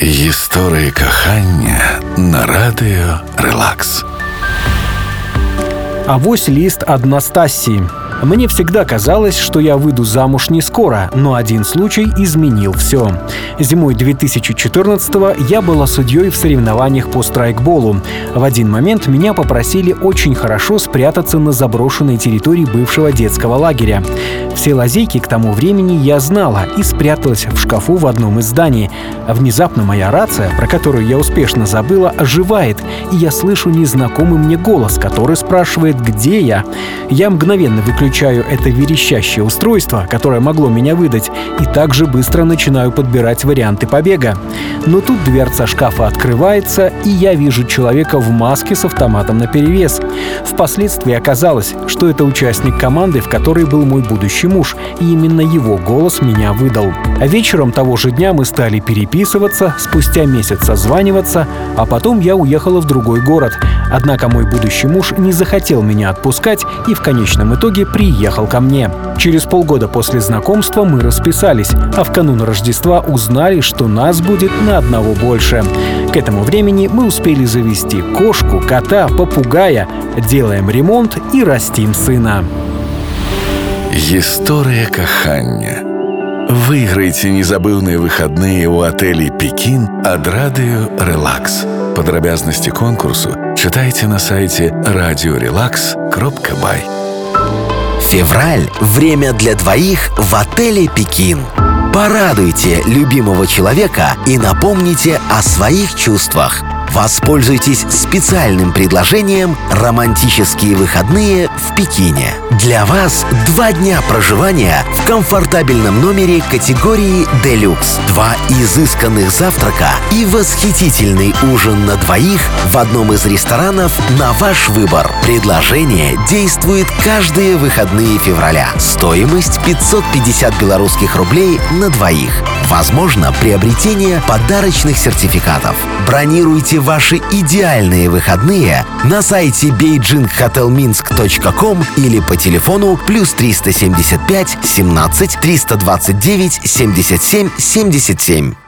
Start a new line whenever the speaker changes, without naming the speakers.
Історії кохання на радіо Релакс.
Авось лист от Настасии. мне всегда казалось, что я выйду замуж не скоро, но один случай изменил все. Зимой 2014-го я была судьей в соревнованиях по страйкболу. В один момент меня попросили очень хорошо спрятаться на заброшенной территории бывшего детского лагеря. Все лазейки к тому времени я знала и спряталась в шкафу в одном из зданий. Внезапно моя рация, про которую я успешно забыла, оживает, и я слышу незнакомый мне голос, который спрашивает, где я. Я мгновенно выключаю это верещащее устройство, которое могло меня выдать, и также быстро начинаю подбирать варианты побега. Но тут дверца шкафа открывается, и я вижу человека в маске с автоматом наперевес. Впоследствии оказалось, что это участник команды, в которой был мой будущий муж, и именно его голос меня выдал. А вечером того же дня мы стали переписываться, спустя месяц созваниваться, а потом я уехала в другой город. Однако мой будущий муж не захотел меня отпускать и в конечном итоге приехал ко мне. Через полгода после знакомства мы расписались, а в канун Рождества узнали, что нас будет на одного больше. К этому времени мы успели завести кошку, кота, попугая, делаем ремонт и растим сына.
История кохання. Выиграйте незабывные выходные у отелей «Пекин» от радио «Релакс». Подробязности конкурсу читайте на сайте радиорелакс.бай.
Февраль – время для двоих в отеле «Пекин». Порадуйте любимого человека и напомните о своих чувствах. Воспользуйтесь специальным предложением «Романтические выходные в Пекине». Для вас два дня проживания в комфортабельном номере категории «Делюкс», два изысканных завтрака и восхитительный ужин на двоих в одном из ресторанов на ваш выбор. Предложение действует каждые выходные февраля. Стоимость 550 белорусских рублей на двоих. Возможно приобретение подарочных сертификатов. Бронируйте ваши идеальные выходные на сайте beijinghotelminsk.com или по телефону плюс 375 17 329 77 77.